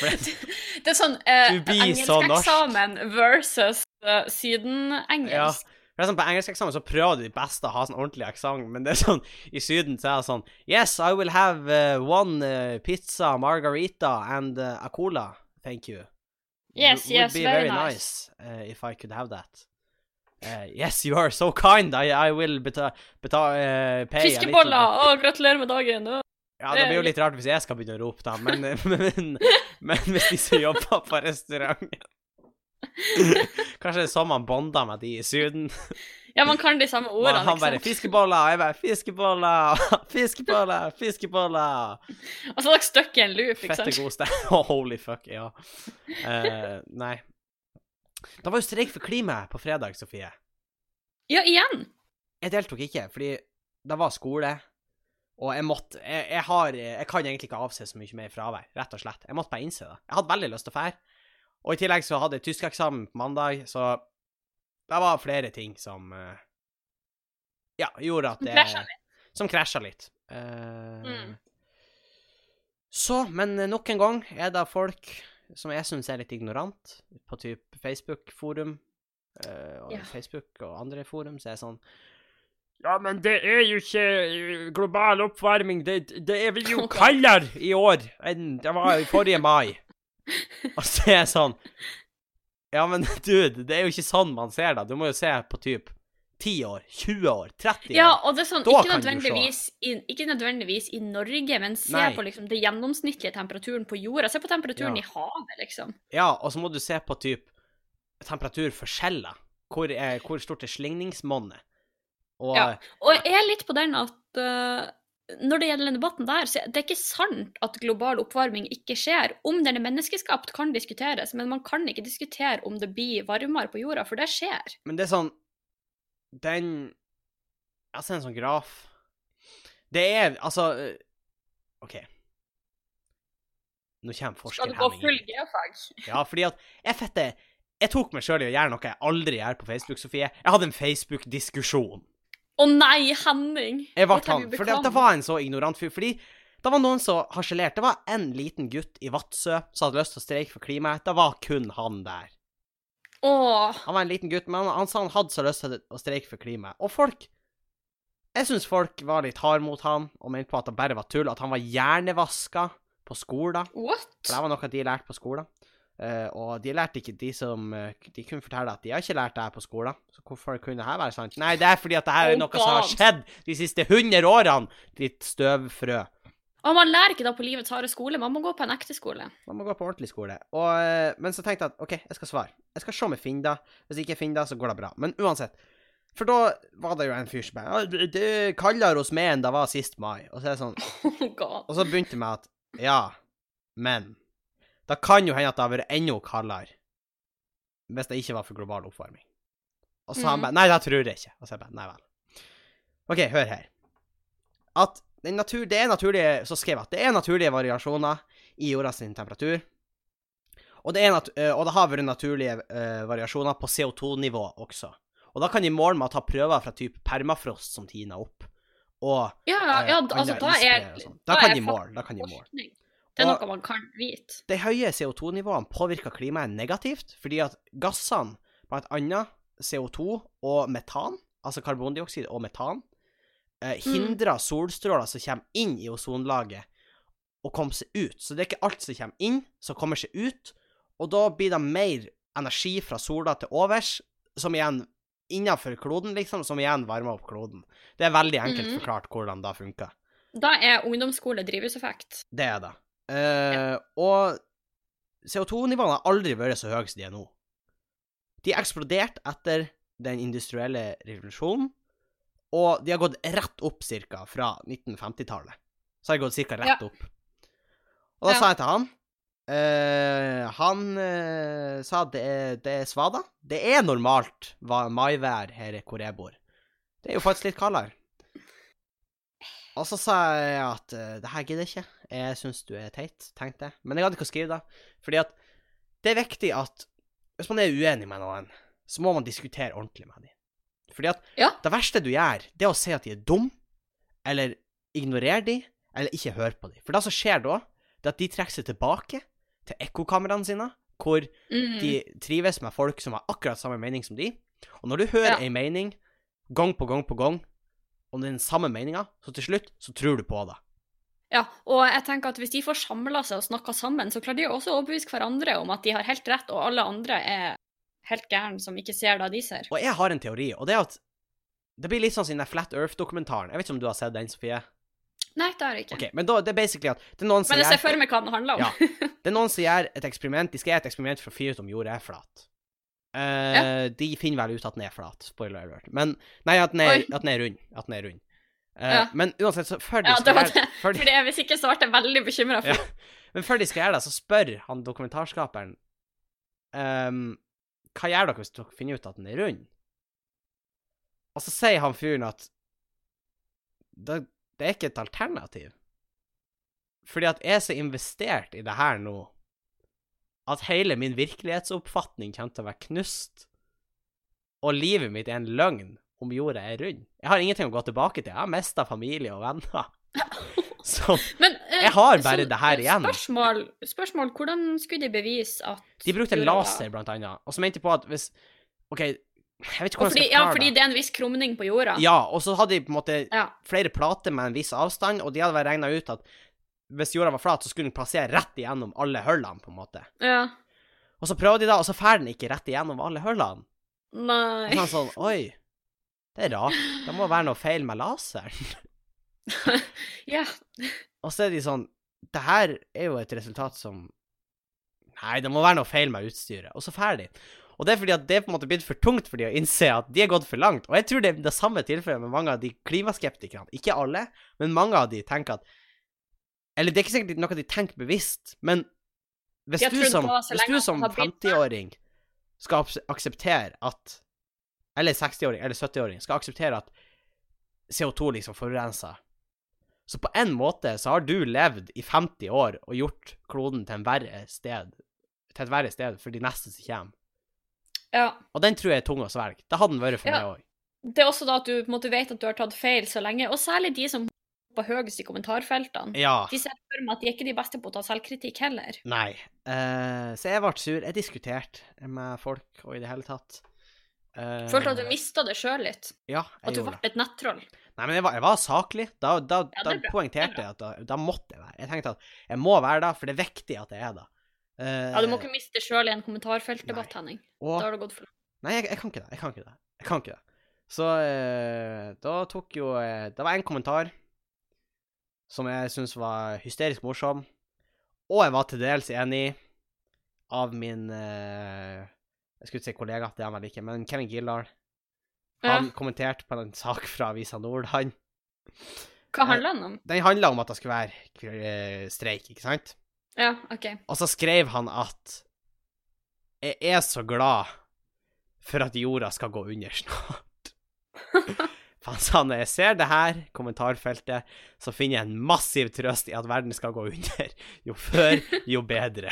S1: Det-
S2: Det er sånn
S1: blir
S2: engelskeksamen versus uh, sydenengelsk.
S1: For det er sånn, På engelskeksamen så prøver du ditt beste å ha sånn ordentlig aksent, men det er sånn, i Syden så er det sånn Yes, I will have uh, one uh, pizza, margarita and uh, a cola. Thank you.
S2: Yes,
S1: Would
S2: yes,
S1: be
S2: very
S1: very
S2: nice.
S1: nice if I could have that. Yes, you are so kind. I, I will beta, beta, pay
S2: Fiskeboller! Å, gratulerer med dagen! Å.
S1: Ja, det blir jo litt rart hvis jeg skal begynne å rope, da, men, <laughs> men, men hvis de som jobber på restauranten <laughs> Kanskje det er sånn man bonder med de i Syden. <laughs>
S2: Ja, man kan de samme ordene,
S1: han bare 'Fiskeboller!' og jeg bare 'Fiskeboller! <laughs> Fiskeboller! Fiskeboller!'
S2: Og så er dere stuck i en loop, ikke
S1: Fette
S2: sant?
S1: god stemme. Holy fuck, ja. Uh, nei. Det var jo streik for klimaet på fredag, Sofie.
S2: Ja, igjen!
S1: Jeg deltok ikke, fordi det var skole, og jeg måtte Jeg, jeg har Jeg kan egentlig ikke avse så mye mer fravær, rett og slett. Jeg måtte bare innse det. Jeg hadde veldig lyst til å fære. Og i tillegg så hadde jeg tyskeksamen på mandag, så det var flere ting som eh, Ja, gjorde at det
S2: krasja
S1: Som krasja litt. Uh,
S2: Mm.
S1: Så, men eh, nok en gang er det folk som jeg syns er litt ignorant, på type Facebook-forum, uh, og
S2: Ja.
S1: Facebook og andre forum, så er det sånn Ja, men det er jo ikke eh, global oppvarming, det, det er vel jo <laughs> kaldere i år enn det var i forrige mai. <laughs> Og så er jeg sånn Ja, men <laughs> dude, det er jo ikke sånn man ser det. Du må jo se på type 10 år, 20 år, 30 år.
S2: Ja, og det er sånn, ikke nødvendigvis, i, ikke nødvendigvis i Norge, men se
S1: Nei.
S2: på liksom det gjennomsnittlige temperaturen på jorda. Se på temperaturen
S1: Ja.
S2: i havet, liksom.
S1: Ja, og så må du se på typ temperaturforskjeller. Hvor, er, hvor stort er slingringsmonnet? Og
S2: Ja. Og jeg er litt på den at øh, når det gjelder den debatten der, så det er ikke sant at global oppvarming ikke skjer. Om den er menneskeskapt, kan diskuteres, men man kan ikke diskutere om det blir varmere på jorda, for det skjer.
S1: Men det er sånn Den Jeg ser en sånn graf Det er altså øh, OK. Nå kommer
S2: Skal du gå full geofag? <laughs>
S1: Ja, fordi at jeg fette Jeg tok meg sjøl i å gjøre noe jeg aldri gjør på Facebook, Sofie. Jeg hadde en Facebook-diskusjon.
S2: Å nei, Henning!
S1: Jeg ble han, for det, det var en så ignorant fyr. Fordi det var noen som harselerte. Det var en liten gutt i Vadsø som hadde lyst til å streike for klimaet. Det var kun han der.
S2: Åh,
S1: Han var en liten gutt, men han, han sa han hadde så lyst til å streike for klimaet. Og folk Jeg syns folk var litt harde mot han og mente på at det bare var tull. At han var hjernevaska på skolen.
S2: what?
S1: For det var noe de lærte på skolen. Eh, og de lærte ikke de som eh, De kunne fortelle at de har ikke lært det her på skolen. Så hvorfor kunne det her være sant? Nei, det er fordi at det her er
S2: Oh
S1: noe som har skjedd de siste 100 årene, ditt støvfrø.
S2: Og man lærer ikke da på livets harde skole, man må gå på en ekte skole.
S1: Man må gå på ordentlig skole. Og, eh, men så tenkte jeg at OK, jeg skal svare. Jeg skal se om jeg finner det. Hvis jeg ikke finner det, så går det bra. Men uansett. For da var det jo en fyr som bare «Ja, det- Det er kaldere hos meg enn det var sist mai. Og så er det sånn <laughs>
S2: Oh.
S1: Og så begynte jeg med at ja, men da kan jo hende at det har vært enda kaldere hvis det ikke var for global oppvarming. Og så han
S2: Mhm.
S1: bare Nei, det tror jeg ikke. Og så jeg bare Nei vel. OK, hør her. At den natur, det er naturlige Så skrev jeg at det er naturlige variasjoner i jorda sin temperatur. Og det, nat øh, og det har vært naturlige uh, variasjoner på CO2-nivå også. Og da kan de måle med å ta prøver fra type permafrost som tiner opp, og
S2: Ja, ja,
S1: uh,
S2: altså, da er,
S1: sånn. Da
S2: da
S1: kan
S2: er
S1: de måle. Da kan de måle.
S2: Det er noe man kan vite.
S1: De høye CO2-nivåene påvirker klimaet negativt, fordi at gassene, blant annet CO2 og metan, altså karbondioksid og metan, eh, hindrer solstråler som kommer inn i ozonlaget, å komme seg ut. Så det er ikke alt som kommer inn, som kommer seg ut, og da blir det mer energi fra sola til overs, som igjen innenfor kloden, liksom, som igjen varmer opp kloden. Det er veldig enkelt
S2: mm.
S1: forklart hvordan det funker.
S2: Da er ungdomsskole drivhuseffekt.
S1: Det er det. Eh, Og CO2-nivåene har aldri vært så høye som de er nå. De eksploderte etter den industrielle revolusjonen, og de har gått rett opp cirka fra 1950-tallet. Så har de gått cirka rett
S2: Ja.
S1: opp. Og da
S2: Ja.
S1: sa jeg til han eh, Han eh, sa det er, det er svada. Det er normalt maivær her hvor jeg bor. Det er jo faktisk litt kaldere. Og så sa jeg at eh, det her gidder jeg ikke. Jeg syns du er teit, tenkte jeg. Men jeg hadde ikke å skrive det. Fordi at det er viktig at hvis man er uenig med noen, så må man diskutere ordentlig med dem. Fordi at
S2: Ja.
S1: det verste du gjør, det er å si at de er dum, eller ignorere dem, eller ikke høre på dem. For det som skjer da, det er at de trekker seg tilbake til ekkokameraene sine, hvor
S2: Mm.
S1: de trives med folk som har akkurat samme mening som de. Og når du hører
S2: Ja.
S1: ei mening gang på gang på gang, er den samme meninga, så til slutt så tror du på det.
S2: Ja, og jeg tenker at hvis de får samla seg og snakka sammen, så klarer de også å overbevise hverandre om at de har helt rett, og alle andre er helt gærne som ikke ser det de ser.
S1: Og jeg har en teori, og det er at det blir litt sånn som den Flat Earth-dokumentaren. Jeg vet ikke om du har sett den, Sofie?
S2: Nei, det har jeg ikke.
S1: Ok, Men da, det er basically at det er noen som
S2: Men jeg ser for meg hva den handler om.
S1: Ja. <laughs> Det er noen som gjør et eksperiment. De skal gjøre et eksperiment for å finne ut om jorda er flat. Eh, De finner vel ut at den er flat. Spoiler alert. Men Nei, at den er, at den er rund. At den er rund. Eh,
S2: Ja.
S1: Men uansett, så før de
S2: Ja,
S1: skal
S2: det var
S1: gjøre
S2: det.
S1: før de,
S2: det, hvis ikke så ble jeg veldig bekymra for
S1: Ja. Men før de skal gjøre det, så spør han dokumentarskaperen um, Hva gjør dere hvis dere finner ut at den er rund? Og så sier han fyren at det, det er ikke et alternativ. Fordi at jeg er så investert i det her nå at hele min virkelighetsoppfatning kommer til å være knust, og livet mitt er en løgn om jorda er rund. Jeg har ingenting å gå tilbake til. Jeg har mista familie og venner. <laughs> Så
S2: Men eh,
S1: Jeg har bare
S2: så-
S1: det her igjen.
S2: Spørsmål, spørsmål, hvordan skulle de bevise at
S1: De brukte
S2: jorda
S1: laser, blant annet, og så mente de på at hvis OK, jeg vet ikke hvordan
S2: fordi,
S1: jeg skal
S2: ja, fordi
S1: det.
S2: det er en viss krumning på jorda.
S1: Ja, og så hadde de på en måte
S2: Ja.
S1: flere plater med en viss avstand, og de hadde vært regna ut at hvis jorda var flat, så skulle den plassere rett igjennom alle hullene, på en måte.
S2: ja.
S1: Og så prøvde de da, og så drar den ikke rett igjennom alle hullene.
S2: Nei.
S1: Og så sånn Oi, det er rart. Det må være noe feil med laseren. <laughs>
S2: Ja.
S1: Og så er de sånn Det her er jo et resultat som Nei, det må være noe feil med utstyret. Og så ferdig. Og det er fordi at det er på en måte blitt for tungt for de å innse at de er gått for langt. Og jeg tror det er det samme tilfellet med mange av de klimaskeptikerne. Ikke alle, men mange av de tenker at Eller det er ikke sikkert noe de tenker bevisst, men hvis du som, hvis du som
S2: det har blitt det.
S1: 50-åring skal akseptere at Eller 60-åring eller 70-åring skal akseptere at CO2 liksom forurenser så på en måte så har du levd i 50 år og gjort kloden til en verre sted, til et verre sted for de neste som kommer.
S2: ja.
S1: Og den tror jeg er tung å svelge. Det hadde den vært for
S2: Ja.
S1: meg òg.
S2: Det er også da at du på en måte vet at du har tatt feil så lenge, og særlig de som på høyest i kommentarfeltene.
S1: Ja.
S2: De ser for meg at de er ikke de beste på å ta selvkritikk heller.
S1: Nei. Uh, så jeg ble sur. Jeg diskuterte med folk og i det hele tatt. Uh,
S2: Følte at du mista det sjøl litt?
S1: Ja,
S2: At du ble et nettroll?
S1: Nei, men jeg var, jeg var saklig. Da, da,
S2: Ja,
S1: da
S2: er
S1: poengterte
S2: er
S1: jeg at da, da måtte jeg være. Jeg tenkte at jeg må være da, for det er viktig at jeg er da. Uh,
S2: Ja, Du må ikke miste det sjøl i en kommentarfeltdebatt, Henning.
S1: og-
S2: Da har det gått for langt.
S1: Nei, jeg, jeg kan ikke det. Jeg kan ikke det. Jeg kan ikke det. Så uh, da tok jo uh, Det var en kommentar som jeg syns var hysterisk morsom, og jeg var til dels enig av min eh, Jeg skulle ikke si kollega, det er han vel ikke, men Kevin Gildahl.
S2: Ja.
S1: Han kommenterte på en sak fra Avisa Nord, han.
S2: Hva handla den om?
S1: Den handla om at det skulle være eh, streik, ikke sant?
S2: Ja, OK.
S1: Og så skrev han at Jeg er så glad for at jorda skal gå under snart. <laughs> Når jeg ser det her kommentarfeltet, så finner jeg en massiv trøst i at verden skal gå under. <laughs> Jo før, jo bedre.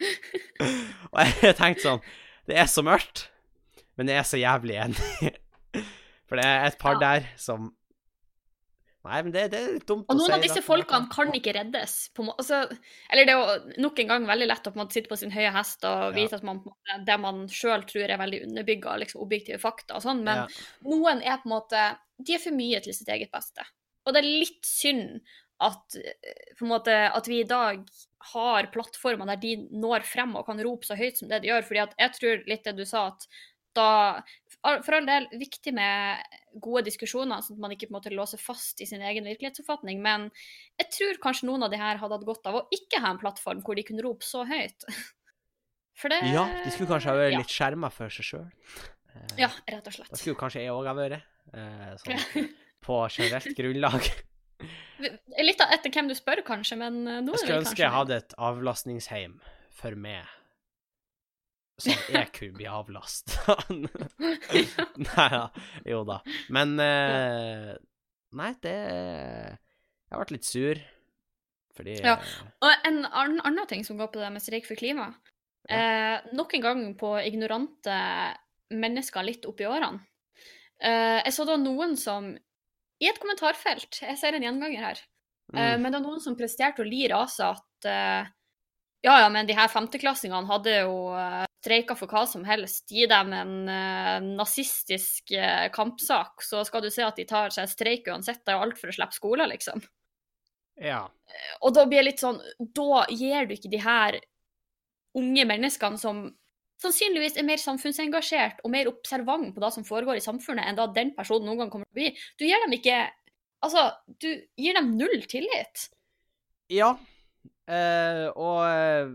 S1: <laughs> Og jeg tenkte sånn Det er så mørkt, men jeg er så jævlig enig. <laughs> For det er et par der som Nei, men det, det er litt dumt
S2: Og noen
S1: si
S2: av disse
S1: måte.
S2: folkene kan ikke reddes. Altså, eller det er jo nok en gang veldig lett å på måte sitte på sin høye hest og
S1: Ja.
S2: at man, det man sjøl tror er veldig underbygga, liksom objektive fakta og sånn, men
S1: Ja.
S2: noen er på en måte De er for mye til sitt eget beste. Og det er litt synd at, måte, at vi i dag har plattformer der de når frem og kan rope så høyt som det de gjør. fordi at jeg tror litt det du sa, at da For all del viktig med gode diskusjoner, sånn at man ikke på en måte låser fast i sin egen virkelighetsoppfatning, men jeg tror kanskje noen av de her hadde hatt godt av å ikke ha en plattform hvor de kunne rope så høyt. <laughs> For det
S1: Ja, de skulle kanskje ha vært
S2: ja.
S1: litt skjerma for seg sjøl.
S2: Ja, rett og slett.
S1: Da skulle kanskje jeg òg ha vært. Eh, sånn, <laughs> på generelt grunnlag.
S2: Litt etter hvem du spør, kanskje, men eh, nå
S1: Jeg skulle ønske jeg hadde et avlastningsheim for meg. Sånn er jeg kunne bli avlasta. <laughs> Nei da. Jo da. Men eh, nei, det Jeg har vært litt sur, fordi
S2: Ja. Og en annen, ting som går på det med streik for klima. Eh, nok en gang på ignorante mennesker litt oppi årene. Eh, jeg så da noen som I et kommentarfelt, jeg ser en gjenganger her, eh,
S1: mm,
S2: men det var noen som presterte å lire av seg at eh, ja, ja, men de her femteklassingene hadde jo uh, streika for hva som helst. Gi dem en uh, nazistisk uh, kampsak, så skal du se at de tar seg streik uansett. Det er jo alt for å slippe skolen, liksom.
S1: Ja.
S2: Og da blir det litt sånn Da gir du ikke de her unge menneskene som sannsynligvis er mer samfunnsengasjert og mer observant på det som foregår i samfunnet, enn da den personen noen gang kommer til å bli. Du gir dem ikke Altså, du gir dem null tillit.
S1: Ja. Eh, og eh,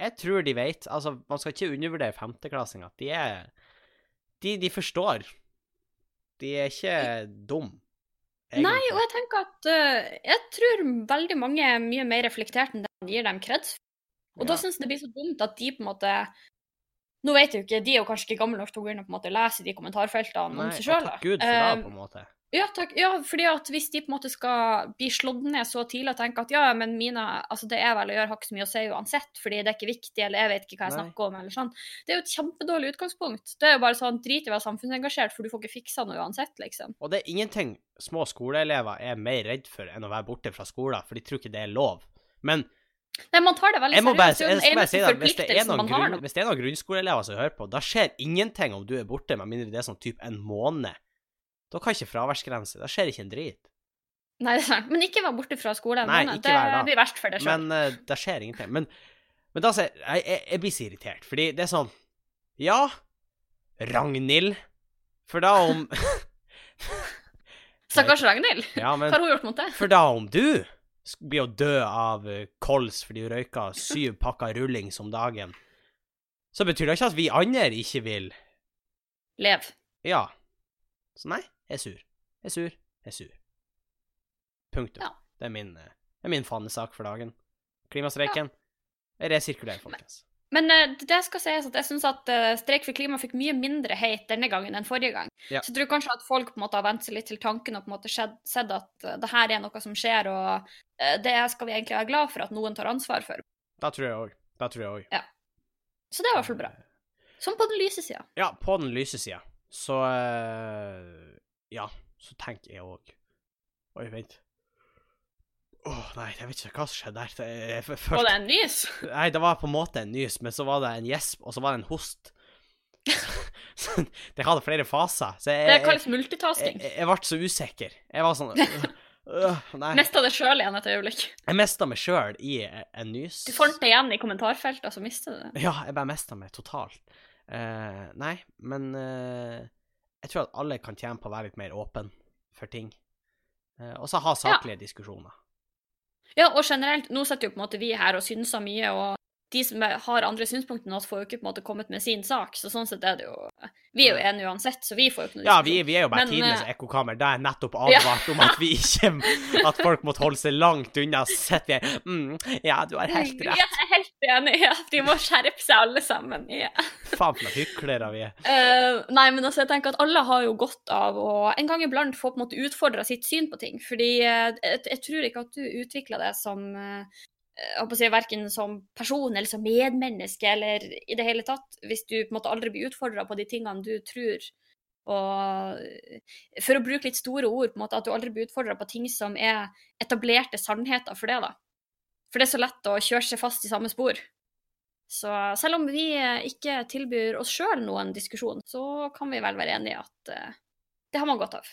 S1: jeg tror de vet Altså, man skal ikke undervurdere femteklassinger. De er de, de forstår. De er ikke dum.
S2: Nei, og jeg tenker at uh, jeg tror veldig mange er mye mer reflektert enn det man gir dem kreds Og Og da
S1: Ja.
S2: syns jeg det blir så dumt at de på en måte Nå vet jeg jo ikke, de er jo kanskje ikke gamle nok til å gå inn og på en måte lese de kommentarfeltene
S1: Nei,
S2: om seg sjøl.
S1: takk Gud for det, på en måte.
S2: Ja, takk. Ja, fordi at hvis de på en måte skal bli slått ned så tidlig og tenke at ja, men mine, altså det er vel å gjøre har ikke så mye å si uansett, fordi det er ikke viktig, eller jeg vet ikke hva jeg
S1: Nei.
S2: snakker om, eller sånn. Det er jo et kjempedårlig utgangspunkt. Det er jo bare sånn drit i å være samfunnsengasjert, for du får ikke fiksa noe uansett, liksom.
S1: Og det er ingenting små skoleelever er mer redd for enn å være borte fra skolen, for de tror ikke det er lov. Men
S2: Nei, man tar det veldig seriøst. Det er
S1: jeg må bare si det, hvis det, er noen grunn, hvis det er noen grunnskoleelever som hører på, da skjer ingenting om du er borte, med mindre det er sånn type en måned. Da kan ikke fraværsgrense. Da skjer ikke en drit.
S2: Nei, det er sant. Men ikke vær borte fra skolen.
S1: Nei, ikke
S2: det
S1: vær da.
S2: blir verst for deg sjøl.
S1: Men uh, det skjer ingenting. Men, men da sier jeg, jeg, jeg blir så irritert, fordi det er sånn Ja, Ragnhild. For da om <laughs>
S2: Stakkars Ragnhild.
S1: Ja,
S2: Hva har hun gjort mot det?
S1: For da om du blir å dø av eh, kols fordi hun røyker syv pakker rullings om dagen, så betyr det ikke at vi andre ikke vil
S2: Leve.
S1: Ja. Så nei, er sur. Er sur. Er sur. Punktum.
S2: Ja.
S1: Det er min, eh, det er min fanesak for dagen. Klimastreiken. Resirkuler, folkens.
S2: Men men det skal sies at jeg syns at eh, Streik for klima fikk mye mindre hate denne gangen enn forrige gang.
S1: Ja.
S2: Så jeg tror kanskje at folk på en måte har vent seg litt til tanken og på en måte sett at eh, det her er noe som skjer, og eh, det skal vi egentlig være glad for at noen tar ansvar for.
S1: Da tror jeg òg. Da tror jeg òg.
S2: Så det er i hvert fall bra. Som på den lyse sida.
S1: Ja, på den lyse sida, så eh, Ja, så tenker jeg òg Oi, vent. Åh, nei, jeg vet ikke hva som skjedde der. Jeg,
S2: jeg,
S1: først,
S2: det en nys. <laughs>
S1: Nei, det var på en måte en nys, men så var det en gjesp, og så var det en host. <laughs> Så det hadde flere faser. Så jeg,
S2: Det kalles multitasking.
S1: jeg, ble så usikker. Jeg var sånn øh, øh, Nei.
S2: Mista det sjøl igjen et øyeblikk.
S1: Jeg mista meg sjøl i en nys.
S2: Du fant det igjen i kommentarfeltet, så mista du det.
S1: Ja, jeg bare mista meg totalt. Uh, nei, men eh, jeg tror at alle kan tjene på å være litt mer åpen for ting. Eh, og så ha saklige diskusjoner.
S2: Ja, og generelt, nå sitter jo på en måte vi her og synser mye, og de som har andre synspunkter enn oss, får jo ikke på en måte kommet med sin sak, så sånn sett er det jo Vi er jo enige uansett, så vi får jo ikke noe
S1: Ja, vi, vi er jo bare tidenes
S2: eh,
S1: ekkokammer. Da er jeg nettopp advart om at vi ikke At folk måtte holde seg langt unna. Sitter vi mm, Ja, du har helt
S2: Ja,
S1: rett.
S2: jeg er helt enig. Ja, de må skjerpe seg alle sammen. Ja.
S1: Faen for noen hyklere vi er.
S2: Uh, nei, men altså, jeg tenker at alle har jo godt av å en gang iblant få på en måte utfordra sitt syn på ting. Fordi eh, jeg, jeg tror ikke at du utvikler det som jeg håper å si, Verken som person eller som medmenneske eller i det hele tatt, hvis du på en måte aldri blir utfordra på de tingene du tror. Og for å bruke litt store ord, på en måte, at du aldri blir utfordra på ting som er etablerte sannheter for det. da. For det er så lett å kjøre seg fast i samme spor. Så selv om vi eh, ikke tilbyr oss sjøl noen diskusjon, så kan vi vel være enige i at eh, det har man godt av.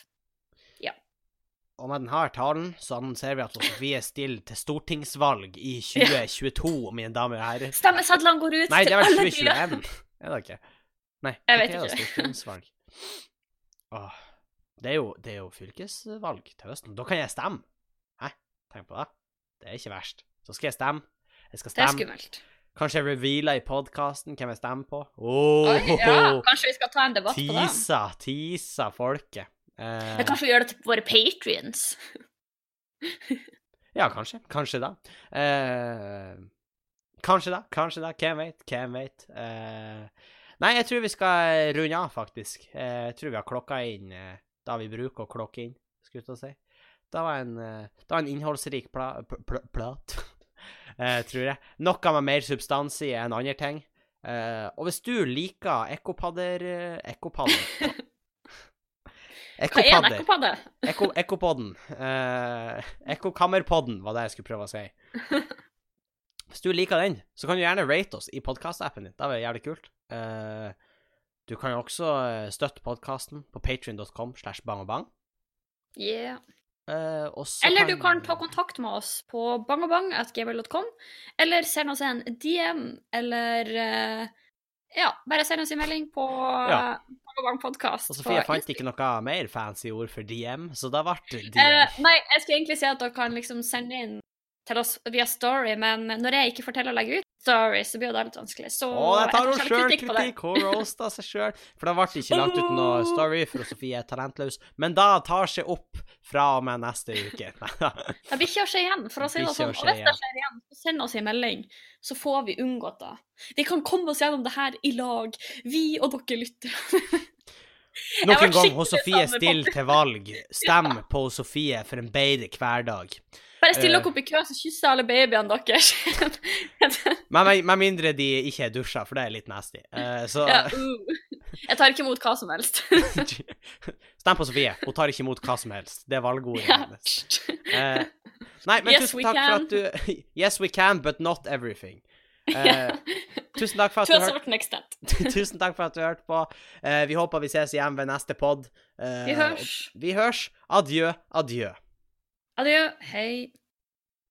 S1: Og med denne talen så annonserer vi at Sofie stiller til stortingsvalg i 2022, mine damer og herrer.
S2: Stemmesedlene går ut
S1: Nei, det
S2: til
S1: er vel
S2: alle
S1: 2021. Er det ikke? Nei,
S2: Jeg vet ikke.
S1: stortingsvalg? Åh, det er, jo, det er jo fylkesvalg til høsten. Da kan jeg stemme. Hæ? Tenk på det. Det er ikke verst. Så skal jeg stemme. Jeg skal stemme.
S2: Det er skummelt.
S1: Kanskje jeg revealer i podkasten hvem jeg stemmer på. Åh,
S2: Oi, ja, kanskje vi skal ta en debatt på det?
S1: Tisa, tisa folket. Eh,
S2: Eller kanskje vi gjør det til våre patrions? <laughs>
S1: Ja, kanskje. Kanskje da. Eh, kanskje da, kanskje da. Hvem vet? Hvem vet? Eh, nei, jeg tror vi skal runde av, faktisk. Eh, jeg tror vi har klokka inn eh, da vi bruker å klokke inn. skulle jeg si. Det var en, eh, det var en innholdsrik pla, pl, pl, plat, <laughs> eh, tror jeg. Noe med mer substans i enn andre ting. Eh, og hvis du liker ekkopadder eh, Ekkopadder? <laughs>
S2: Hva er en ekkopadde?
S1: Ekko, ekkopodden. Eh, Ekkokammerpodden var det jeg skulle prøve å si. <laughs> Hvis du liker den, så kan du gjerne rate oss i podkastappen din. Det er jævlig kult. Eh, du kan jo også eh, støtte podkasten på patrion.com slash bangabang.
S2: Yeah.
S1: Eh,
S2: Eller du kan ta kontakt med oss på bangabang.gmail.com, eller send oss en DM, eller eh, Ja, bare send oss en melding på
S1: Ja.
S2: uh, Bangabang.
S1: Og Sofie fant ikke noe mer fancy ord for DM, så da ble det DM.
S2: Eh, nei, jeg skulle egentlig si at dere kan liksom sende inn til oss via Story, men når jeg ikke forteller å legge Story, så blir jo det litt vanskelig. Så
S1: Å, jeg tar hun
S2: sjøl kritikk!
S1: Hun roasta seg sjøl. For det ble ikke lagt ut noe <laughs> story, for Sofie er talentløs. Men da tar seg opp fra og med neste uke. <laughs>
S2: Det blir ikke å skje igjen, for å si
S1: Det
S2: sånn. Og hvis det skjer igjen, så send oss en melding, så får vi unngått det. Vi kan komme oss gjennom det her i lag, vi og dere lyttere. <laughs> Jeg
S1: Nok en gang, hos Sofie stiller til valg. Stem på Sofie for en bedre hverdag.
S2: Bare still
S1: Eh.
S2: dere opp i kø, så kysser alle babyene deres. <laughs>
S1: Med, mindre de ikke er dusja, for det er litt nasty. Uh, så
S2: ja, uh. Jeg tar ikke imot hva som helst. <laughs>
S1: Stem på Sofie. Hun tar ikke imot hva som helst. Det er valgordet
S2: Ja.
S1: hennes. Uh, nei, men
S2: Yes,
S1: tusen takk for at du <laughs> Yes, we can, but not everything.
S2: Uh,
S1: tusen takk for at du hørte. Tusen takk for at du hørte på. Uh, vi håper vi ses igjen ved neste pod.
S2: Vi hørs.
S1: Vi hørs. Adjø, adjø.
S2: Adjø. Hei.